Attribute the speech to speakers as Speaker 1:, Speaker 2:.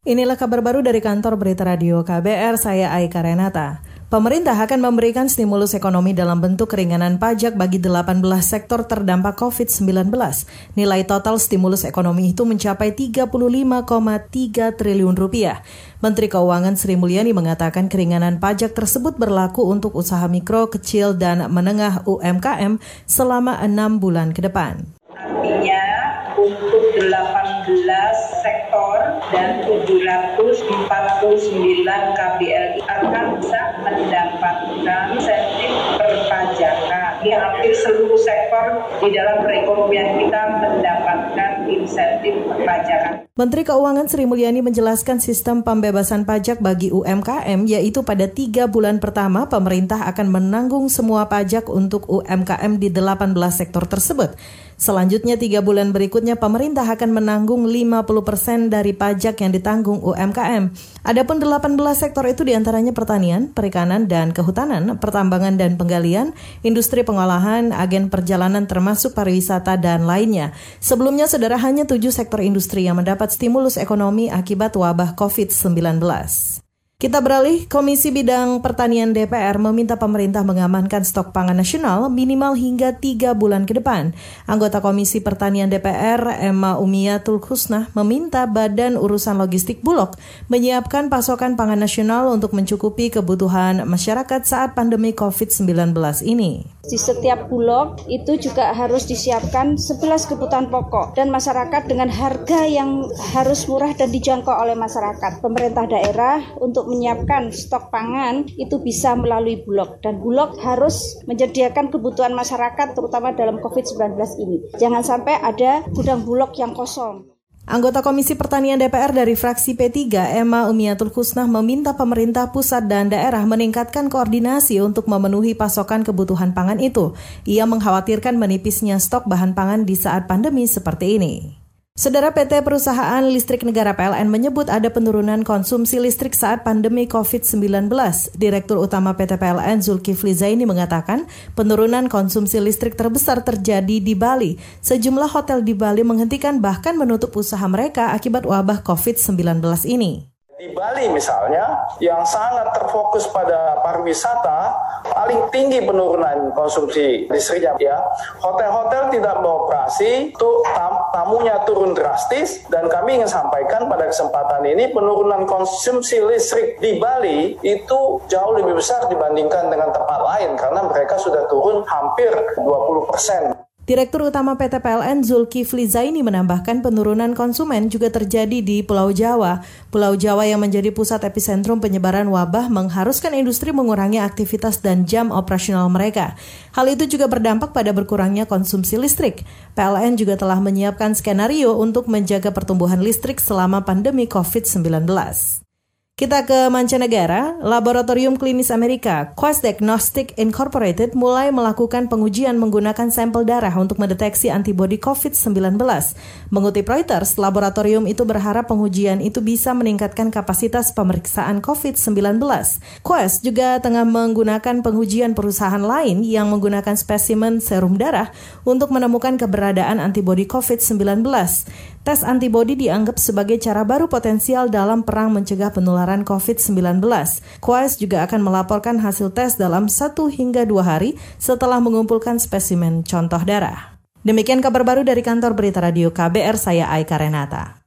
Speaker 1: Inilah kabar baru dari kantor berita radio KBR, saya Aika Renata. Pemerintah akan memberikan stimulus ekonomi dalam bentuk keringanan pajak bagi 18 sektor terdampak COVID-19. Nilai total stimulus ekonomi itu mencapai 35,3 triliun rupiah. Menteri Keuangan Sri Mulyani mengatakan keringanan pajak tersebut berlaku untuk usaha mikro, kecil, dan menengah UMKM selama enam bulan ke depan.
Speaker 2: Artinya dan 749 KBLI akan bisa mendapatkan insentif perpajakan. Di hampir seluruh sektor di dalam perekonomian kita mendapatkan insentif perpajakan.
Speaker 1: Menteri Keuangan Sri Mulyani menjelaskan sistem pembebasan pajak bagi UMKM yaitu pada tiga bulan pertama pemerintah akan menanggung semua pajak untuk UMKM di 18 sektor tersebut. Selanjutnya tiga bulan berikutnya pemerintah akan menanggung 50 persen dari pajak yang ditanggung UMKM. Adapun 18 sektor itu di antaranya pertanian, perikanan dan kehutanan, pertambangan dan penggalian, industri pengolahan, agen perjalanan termasuk pariwisata dan lainnya. Sebelumnya saudara hanya tujuh sektor industri yang mendapat stimulus ekonomi akibat wabah COVID-19. Kita beralih, Komisi Bidang Pertanian DPR meminta pemerintah mengamankan stok pangan nasional minimal hingga tiga bulan ke depan. Anggota Komisi Pertanian DPR, Emma Umiyatul Husnah, meminta Badan Urusan Logistik Bulog menyiapkan pasokan pangan nasional untuk mencukupi kebutuhan masyarakat saat pandemi COVID-19 ini.
Speaker 3: Di setiap bulog itu juga harus disiapkan 11 kebutuhan pokok dan masyarakat dengan harga yang harus murah dan dijangkau oleh masyarakat. Pemerintah daerah untuk menyiapkan stok pangan itu bisa melalui Bulog dan Bulog harus menyediakan kebutuhan masyarakat terutama dalam COVID-19 ini. Jangan sampai ada gudang Bulog yang kosong.
Speaker 1: Anggota Komisi Pertanian DPR dari fraksi P3, Emma Umiatul Husnah meminta pemerintah pusat dan daerah meningkatkan koordinasi untuk memenuhi pasokan kebutuhan pangan itu. Ia mengkhawatirkan menipisnya stok bahan pangan di saat pandemi seperti ini. Saudara PT Perusahaan Listrik Negara PLN menyebut ada penurunan konsumsi listrik saat pandemi COVID-19. Direktur Utama PT PLN Zulkifli Zaini mengatakan penurunan konsumsi listrik terbesar terjadi di Bali. Sejumlah hotel di Bali menghentikan bahkan menutup usaha mereka akibat wabah COVID-19 ini.
Speaker 4: Di Bali misalnya, yang sangat terfokus pada pariwisata, paling tinggi penurunan konsumsi listriknya ya. Hotel-hotel tidak beroperasi, itu tam tamunya turun drastis, dan kami ingin sampaikan pada kesempatan ini penurunan konsumsi listrik di Bali itu jauh lebih besar dibandingkan dengan tempat lain, karena mereka sudah turun hampir 20 persen.
Speaker 1: Direktur Utama PT PLN Zulkifli Zaini menambahkan penurunan konsumen juga terjadi di Pulau Jawa. Pulau Jawa yang menjadi pusat epicentrum penyebaran wabah mengharuskan industri mengurangi aktivitas dan jam operasional mereka. Hal itu juga berdampak pada berkurangnya konsumsi listrik. PLN juga telah menyiapkan skenario untuk menjaga pertumbuhan listrik selama pandemi COVID-19. Kita ke mancanegara, Laboratorium Klinis Amerika, Quest Diagnostic Incorporated mulai melakukan pengujian menggunakan sampel darah untuk mendeteksi antibodi COVID-19. Mengutip Reuters, laboratorium itu berharap pengujian itu bisa meningkatkan kapasitas pemeriksaan COVID-19. Quest juga tengah menggunakan pengujian perusahaan lain yang menggunakan spesimen serum darah untuk menemukan keberadaan antibodi COVID-19. Tes antibodi dianggap sebagai cara baru potensial dalam perang mencegah penularan COVID-19. Quest juga akan melaporkan hasil tes dalam satu hingga dua hari setelah mengumpulkan spesimen contoh darah. Demikian kabar baru dari kantor berita radio KBR, saya Aika Renata.